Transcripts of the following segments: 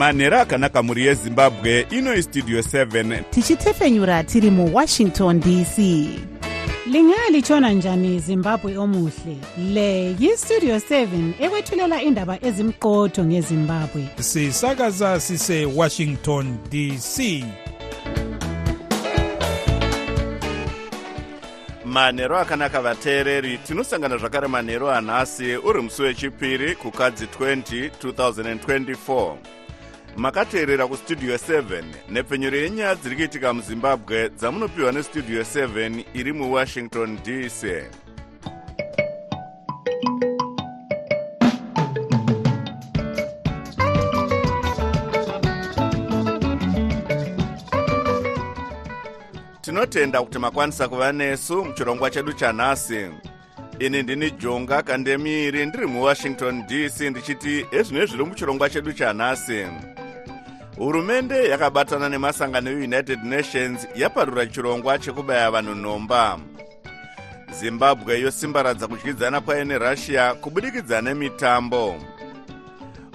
manhero akanaka mhuri yezimbabwe ino istudio 7 tichitefenyura tiri muwashington dc lingalitshona njani zimbabwe omuhle? Le yistudio 7 ekwethulela indaba ezimqotho ngezimbabwe. Sisakaza sisewashington dc manhero akanaka vateereri tinosangana zvakare manhero anhasi uri musi wechipiri kukadzi 20 2024 makateerera kustudio 7 nepfenyuro yenyaya dziri kuitika muzimbabwe dzamunopiwa nestudio 7 iri muwashington dc tinotenda kuti makwanisa kuva nesu muchirongwa chedu chanhasi. Ini ndini jonga kandemiri ndiri muwashington dc ndichiti ezvino zviri muchirongwa chedu chanhasi hurumende yakabatana nemasangano eunited nations yaparura chirongwa chekubaya vanhu nhomba. Zimbabwe yosimbaradza kudyidzana kwayo nerussia kubudikidza nemitambo.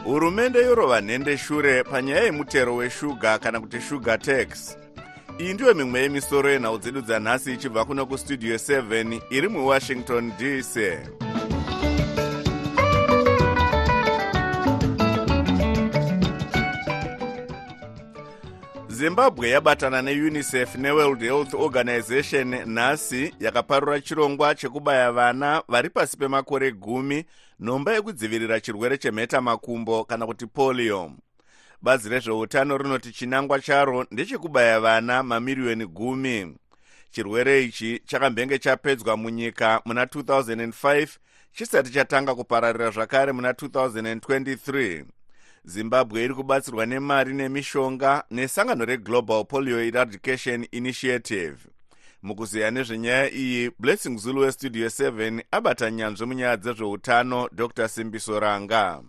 Hurumende yorova nhende shure panyaya yemutero weshuga kana kuti sugar tax. Iyi ndiyo mimwe yemisoro yenhau dzedu dzanhasi ichibva kuno kustudio 7 iri muwashington dc zimbabwe yabatana neunicef neworld health organization nhasi yakaparura chirongwa chekubaya vana vari pasi pemakore gumi nhomba yekudzivirira chirwere chemhetamakumbo kana kuti polio. Bazi rezveutano rinoti chinangwa charo ndechekubaya vana mamiriyoni gumi. Chirwere ichi chakambenge chapedzwa munyika muna 2005 chisati chatanga kupararira zvakare muna 2023 zimbabwe iri kubatsirwa nemari nemishonga nesangano reglobal polio eradication initiative. Mukuziya nezvenyaya iyi blessing zulu westudio 7 abata nyanzvi munyaya dzezveutano dr simbiso ranga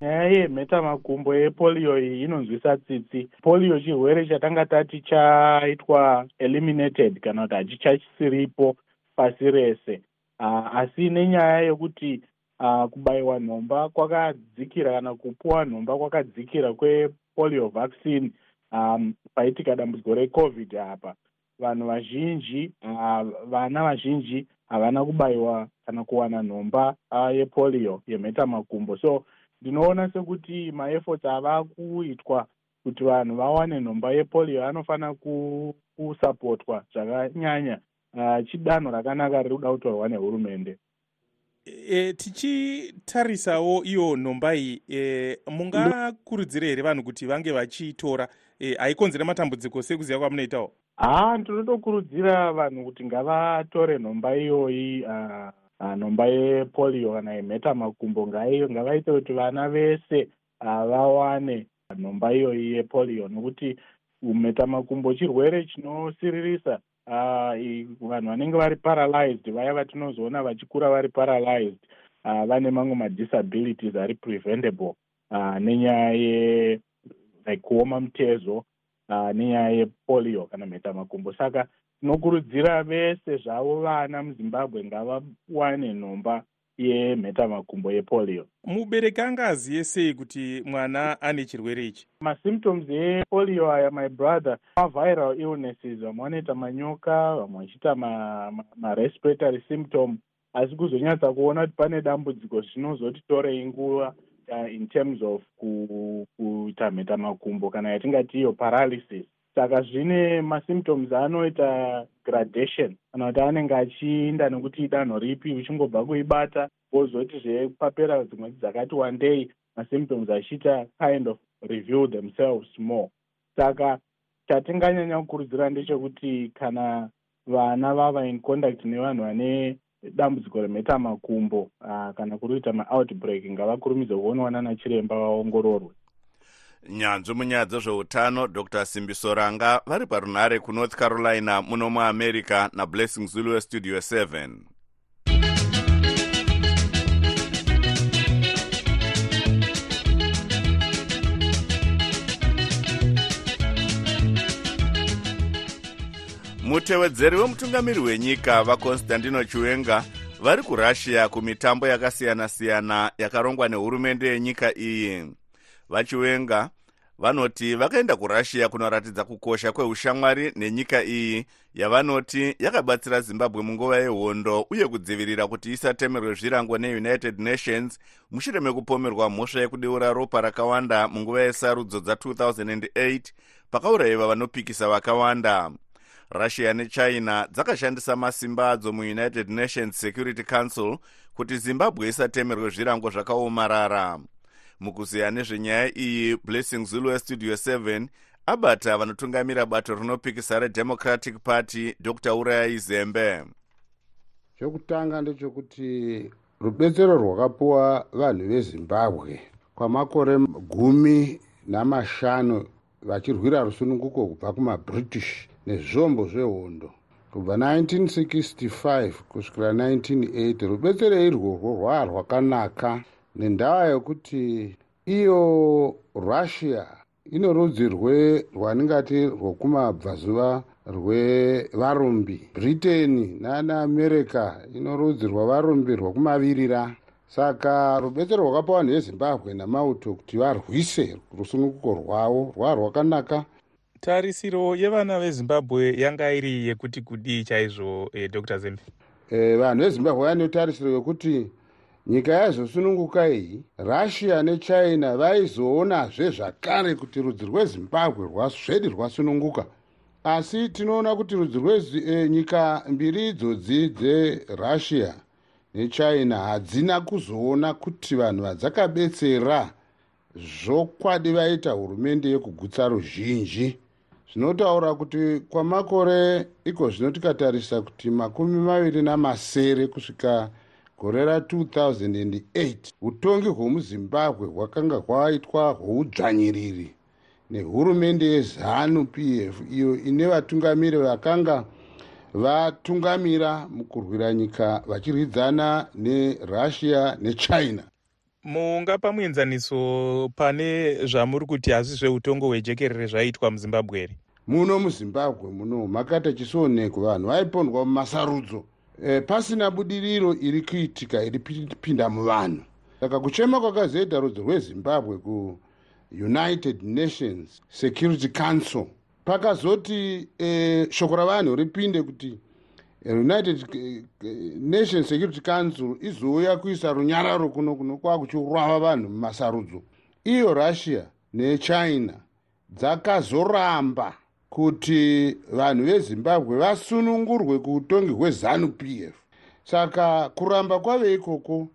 nyaya yemhetamakumbo yepolio iyi inonzwisa tsitsi. Polio chirwere chatanga tati chaitwa eliminated kana kuti hachichasiripo pasi rese. Uh, asi nenyaya yekuti uh, kubayiwa nhomba kwakadzikira kana kupuwa nhomba kwakadzikira kwepolio vaccine. Um, paitika dambudziko recovid apa. Vanhu vazhinji uh, vana vazhinji havana kubayiwa kana kuwana nhomba uh, yepolio yemhetamakumbo so ndinoona sekuti maefforts ava kuitwa kuti vanhu vawane nhomba yepolio anofanira kusapotwa zvakanyanya. Uh, chidanho rakanaka riri kuda kutorwa nehurumende e, tichitarisawo iyo nhomba iyi. E, mungakurudzire here vanhu kuti vange vachiitora? E, haikonzere matambudziko sekuziva kwamunoitawo? Haa ndinotokurudzira vanhu kuti ngavatore nhomba iyoyi uh, nhomba yepolio kana yemhetamakumbo ngavaite kuti vana vese vawane nhomba iyoyi yepolio. Nokuti mhetamakumbo chirwere chinosiririsa vanhu vanenge vari paralyzed vaya vatinozoona vachikura vari paralyzed vane mamwe madisabilities ari preventable nenyaya ye like kuoma mutezo nenyaya yepolio kana mhetamakumbo saka tinokurudzira vese zvavo vana muzimbabwe ngavawane nhomba yemhetamakumbo yepolio. Mubereki anga azive sei kuti mwana ane chirwere ichi? Masymptoms epolio aya my brother maviral illnesses. Vamwe vanoita manyoka vamwe vachiita marespiratory ma symptom. Asi kuzonyatsa kuona kuti pane dambudziko zvinozotitorei nguva uh, in terms of kuita mhetamakumbo kana yatingati iyo paralysis saka zvine masymptoms anoita gradation kana kuti anenge achiinda nekuti idanho ripi uchingobva kuibata wozoti zvepapera dzimwe dzakati wandei masymptoms achiita kind of review themselves more. Saka chatinganyanya kukurudzira ndechekuti kana vana vava in contact nevanhu vane dambudziko remhetamakumbo uh, kana kuri kuita maoutbreak ngavakurumidze kuonwa nana chiremba vaongororwe nyanzvi munyaya dzezveutano dr. Simbiso ranga vari parunhare kunorth carolina muno muamerica nablessing zulu westudio 7 mutevedzeri wemutungamiri wenyika vakonstantino chiwenga vari kurussia kumitambo yakasiyana-siyana yakarongwa nehurumende yenyika iyi vachiwenga vanoti vakaenda kurussia kunoratidza kukosha kweushamwari nenyika iyi yavanoti yakabatsira zimbabwe munguva yehondo uye kudzivirira kuti isatemerwe zvirango neunited nations mushure mekupomerwa mhosva yekudeura ropa rakawanda munguva yesarudzo dza2008 pakaurayiwa vanopikisa vakawanda. Russia nechina dzakashandisa masimba adzo muunited nations security council kuti zimbabwe isatemerwe zvirango zvakaomarara mukuziya nezvenyaya iyi blessing zulu westudio 7 abata vanotungamira bato rinopikisa redemocratic party dr urayai zembe. Chokutanga ndechekuti rubetsero rwakapiwa vanhu vezimbabwe kwamakore gumi namashanu vachirwira rusununguko kubva kumabritish nezvombo zvehondo. Kubva 1965 kusvikira 1980 rubetsero irworwo rwaa rwakanaka nendaa yokuti iyo russia ino rudzi rwe rwandingati rwokumabvazuva rwevarumbi britain nanaamerica ino rudzi rwavarumbi rwokumavirira. Saka rubetsero rwakapa vanhu vezimbabwe namauto kuti varwise rusununguko rwavo rwaa rwakanaka. Tarisiro yevana vezimbabwe yanga iri yekuti kudii chaizvo e, dr zembe? E, vanhu vezimbabwe vane tarisiro yokuti nyika yazosununguka iyi russia nechina vaizoonazve zvakare kuti rudzi rwezimbabwe rwasvedi rwasununguka. Asi tinoona kuti rudzi rwenyika e, mbiri idzodzi dzerussia nechina hadzina kuzoona kuti vanhu vadzakabetsera zvokwadi vaita hurumende yekugutsa ruzhinji. Zvinotaura kuti kwamakore iko zvino tikatarisa kuti makumi maviri namasere kusvika gore ra2008 utongi hwemuzimbabwe hwakanga hwaitwa hwoudzvanyiriri. Nehurumende yezanu p f iyo ine vatungamiri vakanga vatungamira mukurwira nyika vachirwidzana nerussia nechina. Mungapa muenzaniso pane zvamuri kuti hazvi zveutongo hwejekerere zvaiitwa muzimbabwe here muno muzimbabwe muno makati achisoonekwa vanhu vaipondwa mumasarudzo e, pasina budiriro iri kuitika iri pinda muvanhu. Saka kuchema kwakazoita rudzi rwezimbabwe kuunited nations security council pakazoti e, shoko ravanhu ripinde kuti united nations security council izouya kuisa runyararo kuno kuno kwakuchirwava vanhu mumasarudzo. Iyo russia nechina dzakazoramba kuti vanhu vezimbabwe vasunungurwe kuutongi hwezanu p f. Saka kuramba kwave ikoko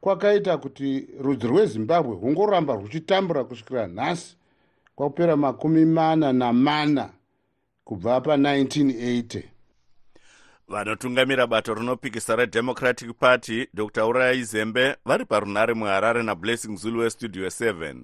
kwakaita kuti rudzi rwezimbabwe rwungoramba ruchitambura kusvikira nhasi kwakupera makumi mana namana kubva pa1980 vanotungamira bato rinopikisa redemocratic party dr urayai zembe vari parunare muharare nablessing zulu westudio 7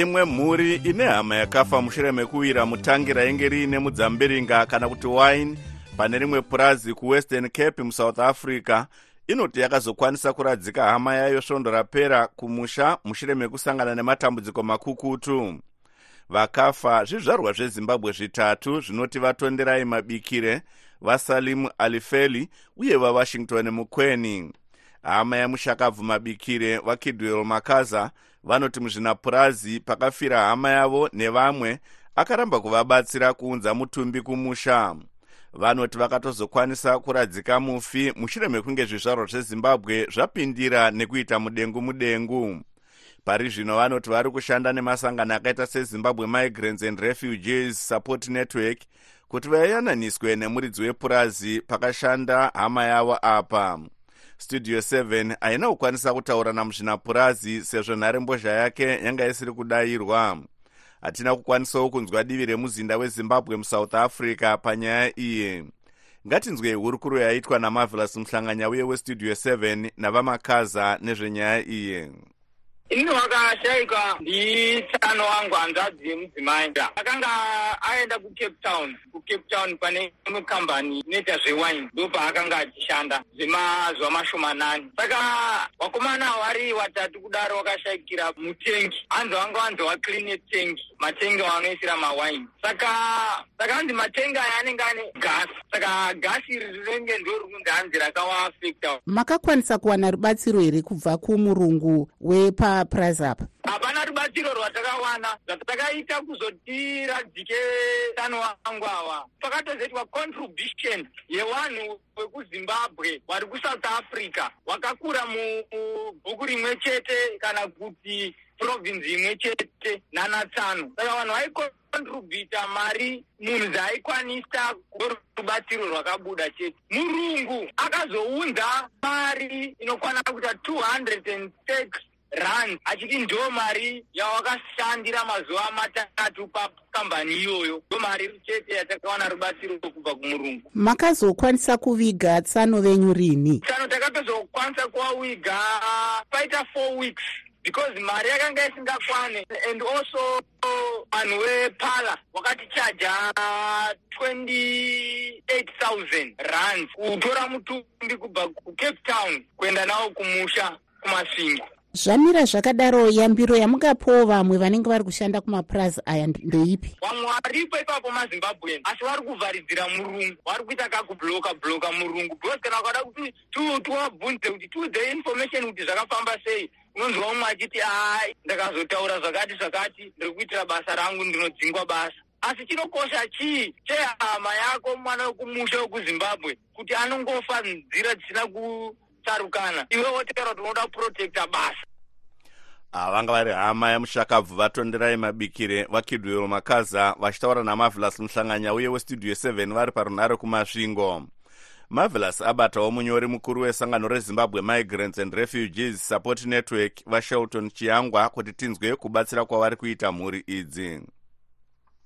imwe mhuri ine hama yakafa mushure mekuwira mutangi rainge riine mudzambiringa kana kuti wine pane rimwe purazi kuwestern cape musouth africa inoti yakazokwanisa kuradzika hama yayo svondo rapera kumusha mushure mekusangana nematambudziko makukutu. Vakafa zvizvarwa zvezimbabwe zvitatu zvinoti vatonderai mabikire vasalimu alifeli uye vawashington mukweni hama yamushakabvu mabikire vakidwell makaza vanoti muzvinapurazi pakafira hama yavo nevamwe akaramba kuvabatsira kuunza mutumbi kumusha. Vanoti vakatozokwanisa kuradzika mufi mushure mekunge zvizvarwa zvezimbabwe zvapindira nekuita mudengu mudengu pari zvino vanoti vari kushanda nemasangano akaita sezimbabwe migrants and refugees support network kuti vayananiswe nemuridzi wepurazi pakashanda hama yavo apa studio 7 haina kukwanisa kutaura namuzvinapurazi sezvo nharembozha yake yanga isiri kudayirwa. Hatina kukwanisawo kunzwa divi remuzinda wezimbabwe musouth africa panyaya iyi. Ngatinzwei hurukuro yaitwa namavelas muhlanganya uye westudio 7 navamakaza nezvenyaya iyi ini wakashayikwa nditsano wangu hanzvadzi yemudzimai akanga aenda kucape town. Kucape town pane imwe kambani inoita zvewine ndo paakanga achishanda zvemazuva mashomanani saka vakomana vari vatatu kudaro wakashayikira mutengi. Hanzi vanga vanzi vacline tengi matengi vanoisira mawine saka saka hanzi matengi aya anenge ane gasi. Saka gasi iri rinenge ndo rikunzi hanzi rakawaafecta makakwanisa kuwana rubatsiro here kubva kumurungu wepaprize up hapana rubatsiro rwatakawana. Zvatakaita kuzoti radzike tano wangu ava pakatozoitwa contribution yevanhu vekuzimbabwe vari kusouth africa. Vakakura mubhuku rimwe chete kana kuti provinsi imwe chete nanatsano saka vanhu vaikontributa mari munhu dzaaikwanisa rubatsiro rwakabuda chete. Murungu akazounza mari inokwana kuita 206 rand achiti ndo mari yawakashandira mazuva matatu pakambani iyoyo. Ndo mari chete yatakawana rubatsiro kubva kumurungu. Makazokwanisa kuviga tsano venyu rini? Tsano takatozokwanisa kuvawiga paita four weeks because mari yakanga isingakwane. And also vanhu vepala wakatichaja 28000 rands kutora mutumbi kubva kucape town kuenda nawo kumusha kumasvingo zvamira zvakadaro yambiro yamungapawo vamwe vanenge vari kushanda kumaprize aya ndoipi vamwe varipo ipapo mazimbabwen asi vari kuvharidzira murungu. Vari kuita kakubloka bloka murungu. Because kana ukada kuti tiwabvunze kuti tiudze information kuti zvakafamba sei unonzwa umwe achiti hai ndakazotaura zvakati zvakati ndiri kuitira basa rangu ndinodzingwa basa. Asi chinokosha chii? Chehama yako mwana wekumusha wekuzimbabwe kuti anongofa nzira dzisina kutsarukana iwe wotaura kuti unoda kuprotecta basa vanga vari hama yamushakabvu vatonderai mabikire vakidwero makaza vachitaura namavelas muhlanganya uye westudio 7 vari parunhare kumasvingo. Marvelous abatawo munyori mukuru wesangano rezimbabwe migrants and refugees support network vashelton chiyangwa kuti tinzwe kubatsira kwavari kuita mhuri idzi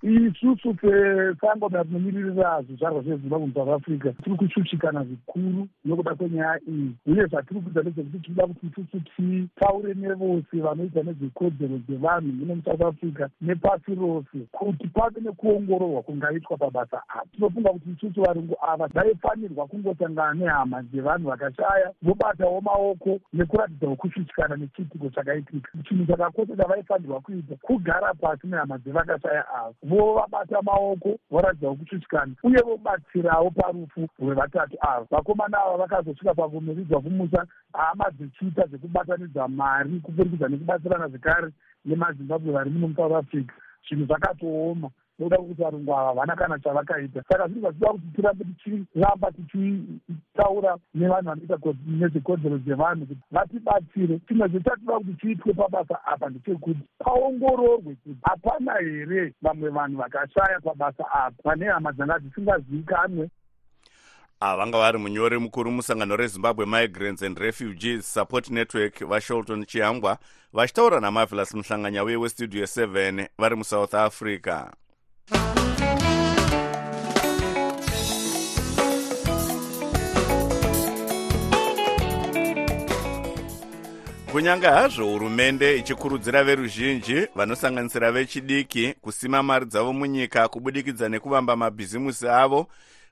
isusu pesangano rinimiririra zvizvarwa zvezimbabwe musouth africa. Tiri kushushikana zvikuru nokuda kwenyaya iyi. Uye zvatiri kuita ndezvekuti tinoda kuti isusu titaure nevose vanoita nezvekodzero dzevanhu muno musouth africa nepasi rose kuti pave nekuongororwa kungaitwa pabasa apa tinofunga kuti isusu varungu ava vaifanirwa kungosangana nehama dzevanhu vakashaya vobatawo maoko nekuratidzawo kushushikana nechiitiko chakaitika. Chinhu chakakosha chavaifanirwa kuita kugara pasi nehama dzevakashaya ava vovabata maoko voratidzawo kushushikana uye vobatsirawo parufu rwevatatu ava. Vakomana ava vakazosvika pakumiridzwa kumusha hama dzichiita zvekubatanidza mari kuburikidza nekubatsirana zvekare nemazimbabwe vari muno musouth africa. Zvinhu zvakatooma nokuda kwekuti varungu ava havana kana chavakaita. Saka zvinhu zvachida kuti tirambe tichiramba tichitaura nevanhu vanoita nezvekodzero dzevanhu kuti vatibatsire. Chimwe zvechatida kuti chiitwe pabasa apa ndechekuti paongororwe kuti hapana here vamwe vanhu vakashaya pabasa apa vane hama dzanga dzisingazivikanwe. Vanga vari munyori mukuru musangano rezimbabwe migrants and refugees support network vashelton chiyangwa vachitaura namavelas muhlanganya uye westudio 7 vari musouth africa kunyange hazvo hurumende ichikurudzira veruzhinji vanosanganisira vechidiki kusima mari dzavo munyika kubudikidza nekuvamba mabhizimusi avo.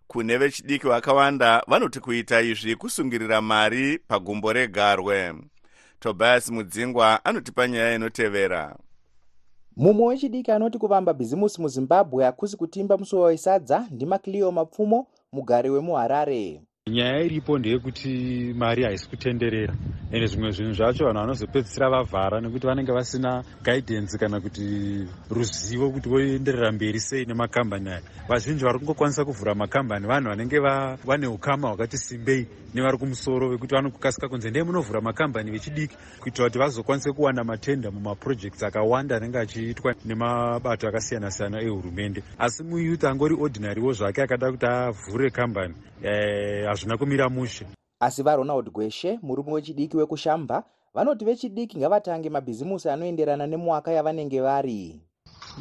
Kune vechidiki vakawanda vanoti kuita izvi kusungirira mari pagumbo regarwe. Tobias mudzingwa anotipa nyaya inotevera mumwe wechidiki anoti kuvamba bhizimusi muzimbabwe hakusi kutimba musuwo wesadza ndimakliyo mapfumo mugari wemuharare nyaya iripo ndeyekuti mari haisi kutenderera. Ende zvimwe zvinhu zvacho vanhu vanozopedzisira vavhara nekuti vanenge vasina guidance kana kuti ruzivo kuti voenderera mberi sei nemakambani aya. Vazhinji vari kungokwanisa kuvhura makambani. Vanhu vanenge vane ukama hwakati simbei nevari kumusoro vekuti vanokasika kunze ndee munovhura makambani vechidiki. Kuitira kuti vazokwanise kuwana matenda mumaprojects akawanda anenge achiitwa nemabato akasiyana-siyana ehurumende. Asi muyuth angori ordinarywo zvake akada kuti avhure kambani hazvina kumira mushe. Asi varonald gweshe murume wechidiki wekushamba vanoti vechidiki ngavatange mabhizimusi anoenderana nemwaka yavanenge vari.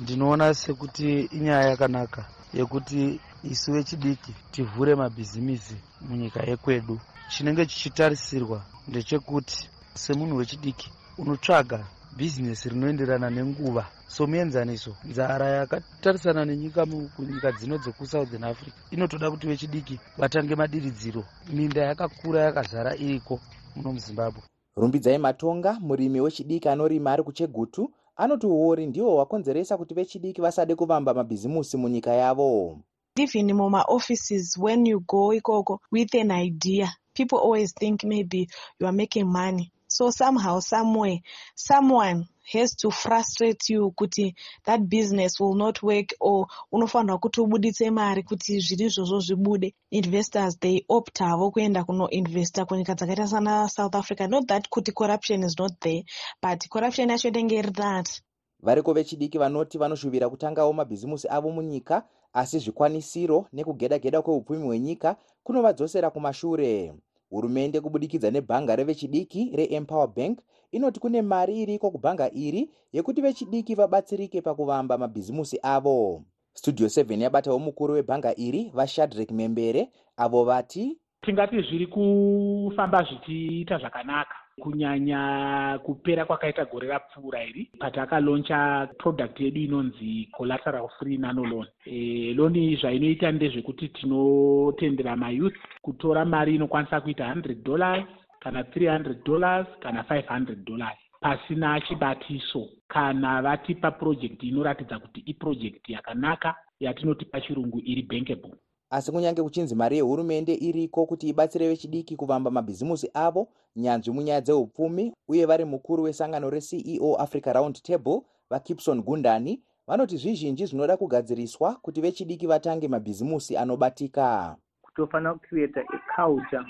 Ndinoona sekuti inyaya yakanaka yekuti isu vechidiki tivhure mabhizimisi munyika yekwedu. Chinenge chichitarisirwa ndechekuti semunhu wechidiki unotsvaga bhizinesi rinoenderana nenguva. Somuenzaniso nzara yakatarisana nenyika kunyika dzino dzekusouthern africa inotoda kuti vechidiki vatange madiridziro. Minda yakakura yakazara iriko muno muzimbabwe. Rumbidzai matonga murimi wechidiki anorima ari kuchegutu anoti uori ndihwo hwakonzeresa kuti vechidiki vasade kuvamba mabhizimusi munyika yavo. Even mumaoffices when you go ikoko with an idea people always think maybe you are making money so somehow somewhere someone has to frustrate you kuti that business will not work or unofanirwa kuti ubuditse mari kuti zviri izvozvo zvibude. Investors they opt havo kuenda kunoinvesta kunyika dzakaita sana south africa. Not that kuti corruption is not there but corruption yacho inenge iri that variko vechidiki vanoti vanoshuvira kutangawo mabhizimusi avo munyika asi zvikwanisiro nekugeda geda kweupfumi hwenyika kunovadzosera kumashure hurumende kubudikidza nebhanga revechidiki reempower bank inoti kune mari iriko kubhanga iri yekuti vechidiki vabatsirike pakuvamba mabhizimusi avo. Studio 7 yabatawo mukuru webhanga iri vashadrek membere avo vati tingati zviri kufamba zvichiita zvakanaka. Kunyanya kupera kwakaita gore rapfuura iri patakaloncha product yedu inonzi collateral free nanolon e, loni zvainoita ndezvekuti tinotendera mayouth kutora mari inokwanisa kuita 100 dollars kana 300 dollars kana 500 dollars pasina chibatiso. Kana vatipa purojekti inoratidza kuti ipurojekti yakanaka yatinoti pachirungu iri bankable asi kunyange kuchinzi mari yehurumende iriko kuti ibatsire vechidiki kuvamba mabhizimusi avo nyanzvi munyaya dzeupfumi uye vari mukuru wesangano receo africa round table vakipson gundani vanoti zvizhinji zvinoda kugadziriswa kuti vechidiki vatange mabhizimusi anobatika. Tofanira kucreata aculture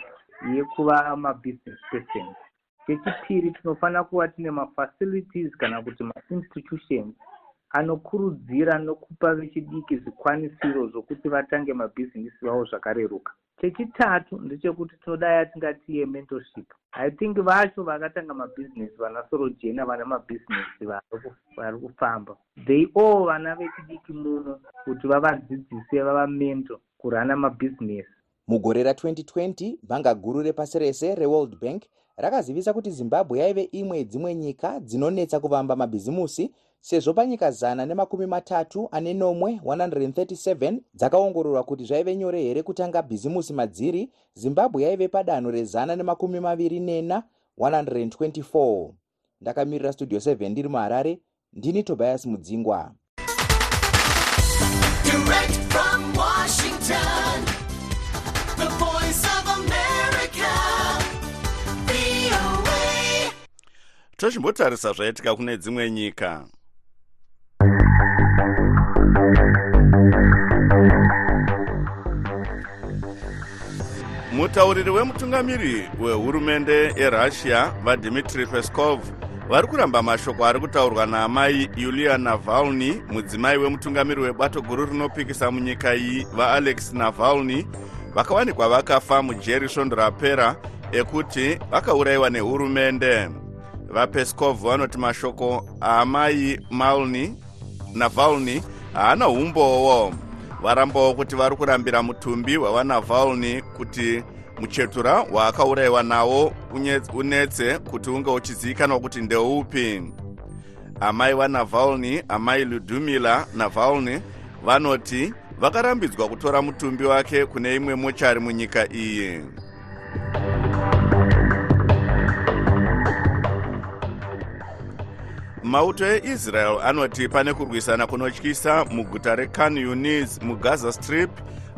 yekuva mabusiness persons. Chechipiri tinofanira kuva tine mafacilities kana kuti mainstitutions anokurudzira nokupa vechidiki zvikwanisiro zvokuti vatange mabhizinisi vavo zvakareruka. Chechitatu ndechekuti tinoda yatingati yementorship i think vacho vakatanga mabhizinesi vana sorojena vana mabhizinesi vari kufamba they all vana vechidiki muno kuti vavadzidzise vavamento kurana mabhizinesi mugore ra2020 bhanga guru repasi rese reworld bank rakazivisa kuti zimbabwe yaive imwe dzimwe nyika dzinonetsa kuvamba mabhizimusi sezvo panyika zana nemakumi matatu ane nomwe 137 dzakaongororwa kuti zvaive nyore here kutanga bhizimusi madziri zimbabwe yaive padanho rezana nemakumi maviri nena 124 ndakamirira studio 7 ndiri muharare ndini tobias mudzingwa. Direct from Washington, the voice of America, VOA. tochimbotarisa zvaitika kune dzimwe nyika mutauriri wemutungamiri wehurumende yerussia vadmitri peskov vari kuramba mashoko ari kutaurwa naamai yulia navalny mudzimai wemutungamiri webato guru rinopikisa munyika iyi vaalex navalny vakawanikwa vakafa mujeri svondo rapera ekuti vakaurayiwa nehurumende. Vapeskov vanoti mashoko aamai malny navalny haana umbowo varambawo kuti vari kurambira mutumbi wavanavalny kuti muchetura waakaurayiwa nawo unetse kuti unge uchizivikanwa kuti ndeupi. Amai vanavalny amai ludumila navalny vanoti vakarambidzwa kutora mutumbi wake kune imwe mochari munyika iyi. Mauto eisrael anoti pane kurwisana kunotyisa muguta recan unis mugaza strip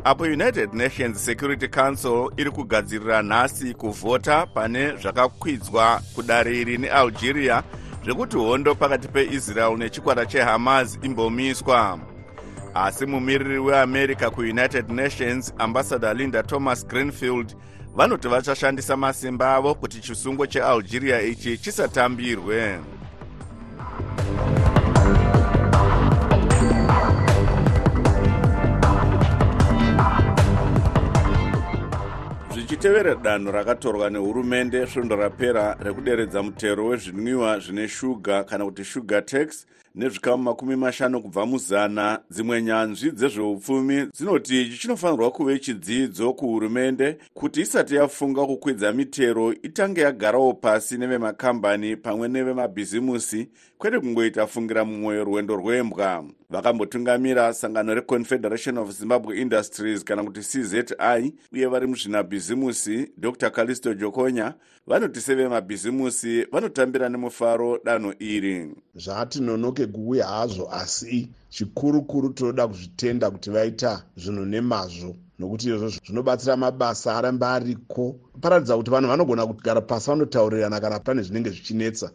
apo united nations security council iri kugadzirira nhasi kuvhota pane zvakakwidzwa kudare iri nealgeria zvekuti hondo pakati peisrael nechikwata chehamas imbomiswa. Asi mumiriri weamerica kuunited nations ambassador linda thomas greenfield vanoti vachashandisa masimba avo kuti chisungo chealgeria ichi chisatambirwe tichitevera danho rakatorwa nehurumende svondo rapera rekuderedza mutero wezvinwiwa zvine shuga kana kuti sugar tax nezvikamu makumi mashanu kubva muzana. Dzimwe nyanzvi dzezveupfumi dzinoti ichi chinofanirwa kuve chidzidzo kuhurumende kuti isati yafunga kukwidza mitero itange yagarawo pasi nevemakambani pamwe nevemabhizimusi kwete kungoita fungira mumwoyo rwendo rwembwa. Vakambotungamira sangano reconfederation of zimbabwe industries kana kuti czi uye vari muzvinabhizimusi dr. Calisto jokonya. Vanoti sevemabhizimusi vanotambira nemufaro danho iri. Zvati nonoke kuuya hazvo asi chikuru kuru tinoda kuzvitenda kuti vaita zvinhu nemazvo. Nokuti izvo zvinobatsira mabasa aramba ariko. Paratidza kuti vanhu vanogona kugara pasi vanotaurirana kana pane zvinenge zvichinetsa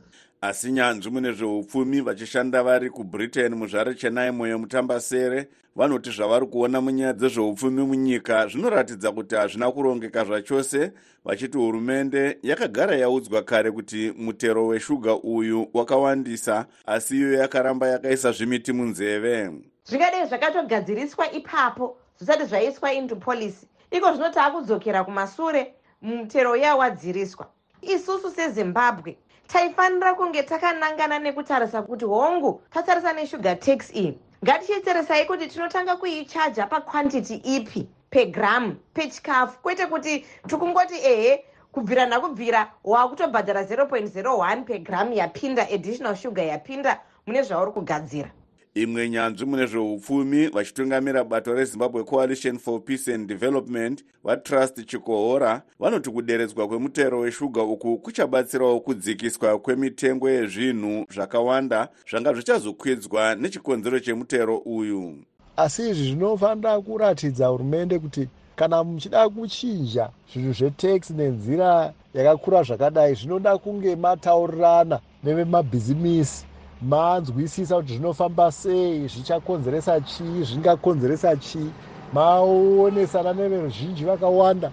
asi nyanzvi mune zveupfumi vachishanda vari kubritain muzvare chenai moyo mutambasere vanoti zvavari kuona munyaya dzezveupfumi munyika zvinoratidza kuti hazvina kurongeka zvachose vachiti hurumende yakagara yaudzwa kare kuti mutero weshuga uyu wakawandisa asi iyo yakaramba yakaisa zvimiti munzeve. Zvingadei zvakatogadziriswa ipapo zvisati zvaiswa into policy. Iko zvino taakudzokera kumasure mutero uya wadziriswa. Isusu sezimbabwe taifanira kunge takanangana nekutarisa kuti hongu tatarisa neshugar tax iyi. Ngatichitarisai kuti tinotanga kuichaja pakwantity ipi pegramu pechikafu. Kwete kuti tikungoti ehe kubvira nakubvira waakutobhadhara 0.01 pegramu yapinda additional sugar yapinda mune zvauri kugadzira imwe nyanzvi mune zveupfumi vachitungamira bato rezimbabwe coalition for peace and development vatrust chikohora vanoti kuderedzwa kwemutero weshuga uku kuchabatsirawo kudzikiswa kwemitengo yezvinhu zvakawanda zvanga zvichazokwidzwa nechikonzero chemutero uyu. Asi izvi zvinofanira kuratidza hurumende kuti kana muchida kuchinja zvinhu zvetax nenzira yakakura zvakadai zvinoda kunge mataurirana nevemabhizimisi manzwisisa kuti zvinofamba sei? Zvichakonzeresa chii zvingakonzeresa chii maonesana neveruzhinji vakawanda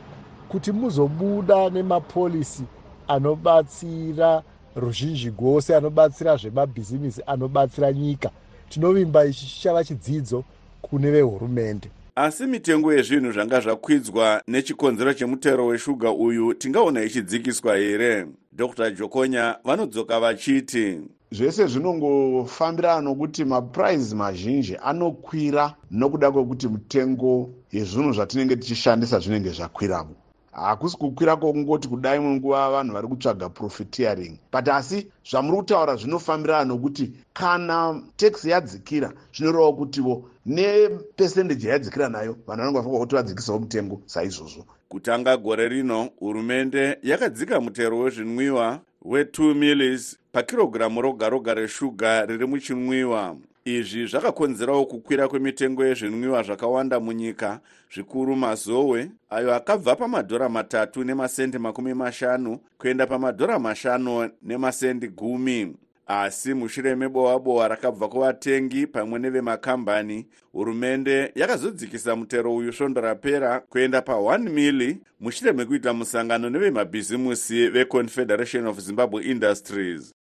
kuti muzobuda nemapolisi anobatsira ruzhinji gose anobatsira zvemabhizimisi anobatsira nyika. Tinovimba ichi chichava chidzidzo kune vehurumende. Asi mitengo yezvinhu zvanga zvakwidzwa nechikonzero chemutero weshuga uyu tingaona ichidzikiswa here? Dr jokonya vanodzoka vachiti zvese zvinongofambirana nokuti mapuraizi mazhinji anokwira nokuda kwekuti mitengo yezvinhu zvatinenge tichishandisa zvinenge zvakwiramo. Hakusi kukwira kwokungoti kudai munguva vanhu vari kutsvaga profiteering but asi zvamuri kutaura zvinofambirana nokuti kana taxi yadzikira zvinorevawo kutivo nepesendeji yayadzikira nayo vanhu vanenge vafanwa kuti vadzikisawo mutengo saizvozvo. Kutanga gore rino hurumende yakadzika mutero wezvinwiwa we2 millis pakirogiramu roga roga reshuga riri muchinwiwa. Izvi zvakakonzerawo kukwira kwemitengo yezvinwiwa zvakawanda munyika zvikuru mazowe ayo akabva pamadhora matatu nemasendi makumi mashanu kuenda pamadhora mashanu nemasendi gumi. Asi mushure mebohwa bohwa rakabva kuvatengi pamwe nevemakambani hurumende yakazodzikisa mutero uyu svondo rapera kuenda pa1 mili mushure mekuita musangano nevemabhizimusi veconfederation of zimbabwe industries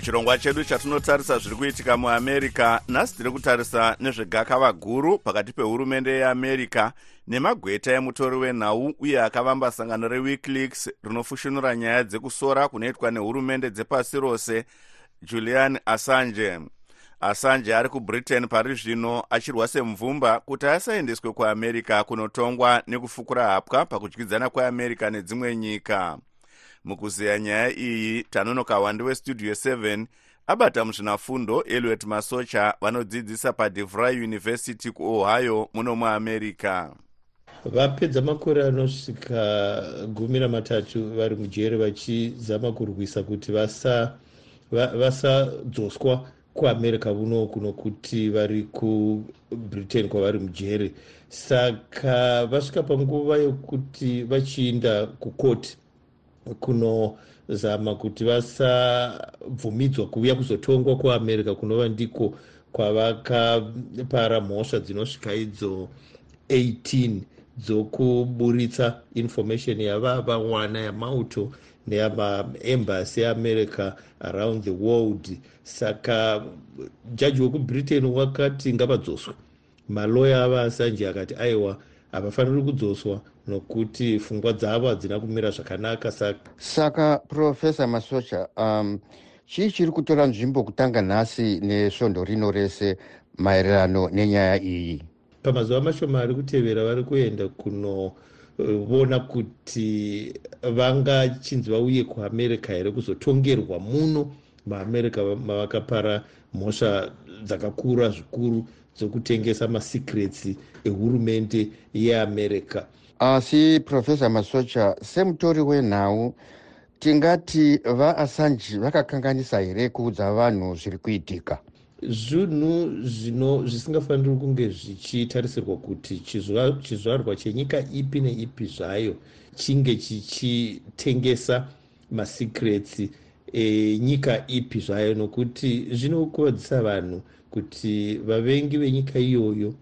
muchirongwa chedu chatinotarisa zviri kuitika muamerica nhasi tiri kutarisa nezvegakava guru pakati pehurumende yeamerica nemagweta emutori wenhau uye akavamba sangano rewikileaks rinofushunura nyaya dzekusora kunoitwa nehurumende dzepasi rose julian assange. Assange ari kubritain pari zvino achirwa semvumba kuti asaendeswe kuamerica kunotongwa nekufukura hapwa pakudyidzana kweamerica nedzimwe nyika mukuzeya nyaya iyi tanonoka wandi westudio 7 abata muzvinafundo eliot masocha vanodzidzisa padevry university kuohio muno muamerica vapedza makore anosvika gumi namatatu vari mujere vachizama kurwisa kuti vasadzoswa va, kuamerica unoku nokuti vari kubritain kwavari mujere saka vasvika panguva yokuti vachiinda kukoti kunozama kuti vasabvumidzwa kuuya kuzotongwa kuamerica kunova ndiko kwavakapara mhosva dzinosvika idzo 18 dzokuburitsa information yavava wana yamauto neyamaembassy eamerica around the world. Saka jaji wekubritain wakati ngavadzoswe. Maloya ava asanje akati aiwa havafaniri kudzoswa nokuti pfungwa dzavo hadzina kumira zvakanaka saka saka profesa masocha um, chii chiri kutora nzvimbo kutanga nhasi nesvondo rino rese maererano nenyaya iyi? Pamazuva mashoma ari kutevera vari kuenda kunoona kuti vangachinzi vauye kuamerica here kuzotongerwa muno. Maamerica mavakapara mhosva dzakakura zvikuru dzokutengesa masecrets ehurumende yeamerica asi profesa masocha semutori wenhau tingati vaassange vakakanganisa here kuudza vanhu zviri kuitika? Zvinhu zvino zvisingafaniri kunge zvichitarisirwa kuti chizvarwa chenyika ipi neipi zvayo chinge chichitengesa masecrets enyika ipi zvayo nokuti zvinokuvadzisa vanhu kuti vavengi venyika iyoyo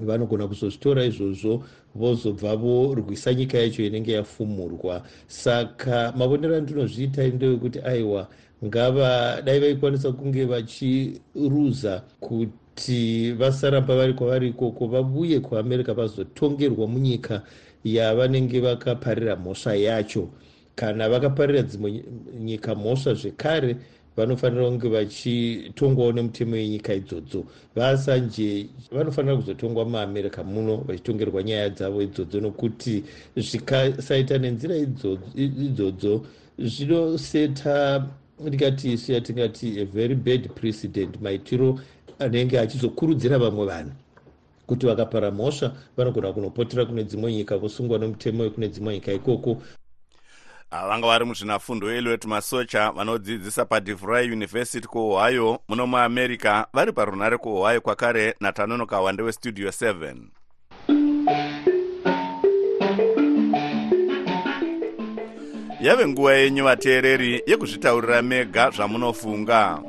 vanogona kuzozvitora izvozvo vozobva vorwisa nyika yacho inenge yafumurwa. Saka mavonero andinozviita ndewekuti aiwa ngava dai vaikwanisa kunge vachiruza kuti vasaramba vari kwavari ikoko vabuye kuamerica vazotongerwa munyika yavanenge vakaparira mhosva yacho kana vakaparira dzimwe nyi- nyika mhosva zvekare vanofanira kunge vachitongwawo nemutemo yenyika idzodzo. Vasanje vanofanira kuzotongwa muamerica muno vachitongerwa nyaya dzavo idzodzo nokuti zvikasaita nenzira idzodzo- zvinoseta ndingati isu yatingati a very bad precedent maitiro anenge achizokurudzira vamwe vanhu. Kuti vakapara mhosva vanogona kunopotera kune dzimwe nyika vosungwa nemutemo wekune dzimwe nyika ikoko vanga vari muzvinafundo eliot masocha vanodzidzisa padivry university kuohio muno muamerica vari parunare kuohio kwakare natanonoka wande westudio 7 yave nguva yenyu vateereri yekuzvitaurira mega zvamunofunga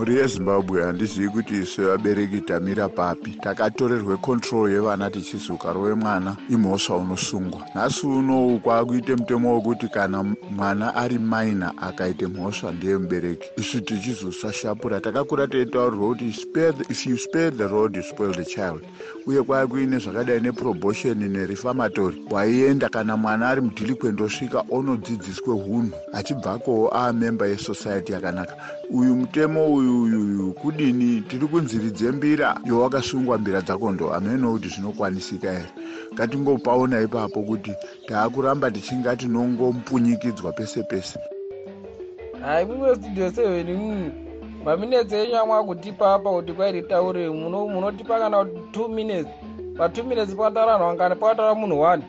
mhuri yezimbabwe handizivi kuti isu vabereki tamira papi. Takatorerwe control yevana tichizuka rove mwana imhosva unosungwa. Nhasi unowu kwaakuite mutemo wekuti kana mwana ari maina akaite mhosva ndeye mubereki. Isu tichizosashapura takakura teitaurirwa kuti if you spare the road you spoil the child. Uye kwaya kuine zvakadai neprobotion nerefamatory waienda kana mwana ari mudhilikwend osvika onodzidziswe hunhu. Achibvako aamemba yesociety yakanaka. Uyu mutemo uyu uyu uyu kudini? Tiri kunziridze mbira yowakasungwa mbira dzakondo hameno kuti zvinokwanisika here? Ngatingopaona ipapo kuti taakuramba tichinga tinongompunyikidzwa pese pese. Hai mumwe studio seven mu maminetsi enyu amwakutipa apa kuti kwairitaure muno- munotipa kana two minutes? Patwo minutes pakataura vanhu vangani pakataura munhu one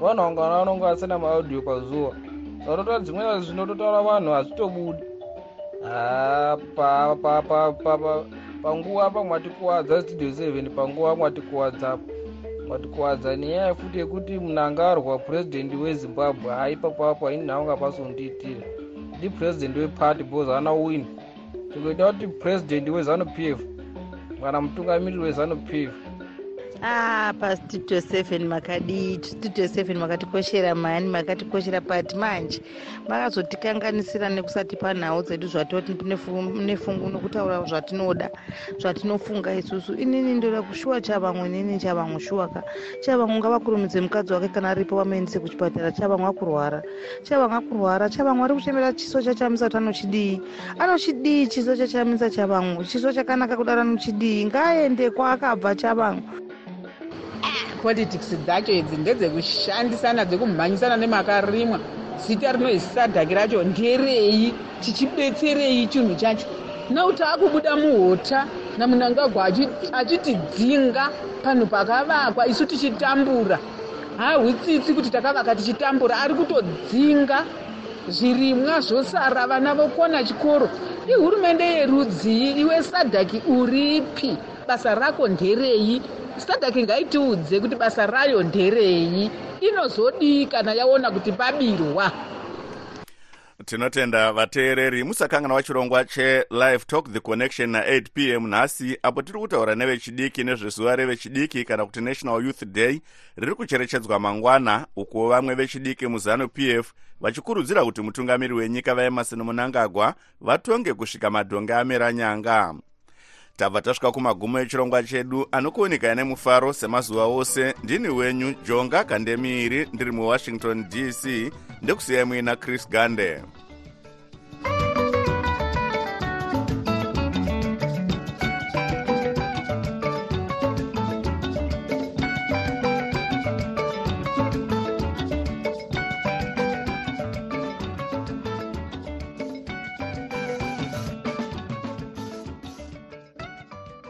vanhu vangani vanonge vasina maaudio pazuva satotora dzimweni zvinototaura vanhu hazvitobudi panguva apa mwatikuwadza studio seven panguva mwatikuwadza mwatikuwadza nenyaya futi yekuti munangarwa purezidendi wezimbabwe haipapapo haini nhaunga pasondiitira ndi purezidendi weparty because haana win. Tingoita kuti purezidendi wezanu p f kana mutungamiriri wezanu p f ah pastudio seven makadii studio seven makatikoshera mani makatikoshera pati manje makazotikanganisira nekusatipa nhau dzedu zvatoti nefu- nefungu nokutaura zvatinoda zvatinofunga isusu. Inini ndoda kushuwa chavamwe nini chavamwe shuwaka. Chavamwe ngavakurumidze mukadzi wake kana aripo wamaendese kuchipatara chavamwe akurwara. Chavamwe akurwara chavamwe ari kuchemera chiso chachamisa kuti anochidii. Anochidii chiso chachamisa chavamwe chiso chakanaka kudaro anochidii. Ngaaende kwaakabva chavamwe politics dzacho idzi ndedzekushandisana dzekumhanyisana nemakarimwa. Zita rinozisadhaki racho nderei tichibetserei chinhu chacho. Nauti akubuda muhota namunangagwa achi- achitidzinga panhu pakavakwa isu tichitambura. Hahwitsitsi kuti takavaka tichitambura. Ari kutodzinga zvirimwa zvosara vana vokona chikoro. Ihurumende yerudzii iwe sadhaki uripi? Basa rako nderei sadhaki ngaitiudze kuti basa rayo nderei. Inozodii kana yaona kuti pabirwa. Tinotenda vateereri musakanganwa chirongwa chelive talk the connection na8 p m. Nhasi apo tiri kutaura nevechidiki nezvezuva revechidiki kana kuti national youth day riri kucherechedzwa mangwana uko vamwe vechidiki muzanu p f vachikurudzira kuti mutungamiri wenyika vaemarson munangagwa vatonge kusvika madhonge amera nyanga tabva tasvika kumagumo echirongwa chedu anokuonikai nemufaro semazuva ose. Ndini wenyu jonga kandemiiri ndiri muwashington dc ndekusiyai muina chris gande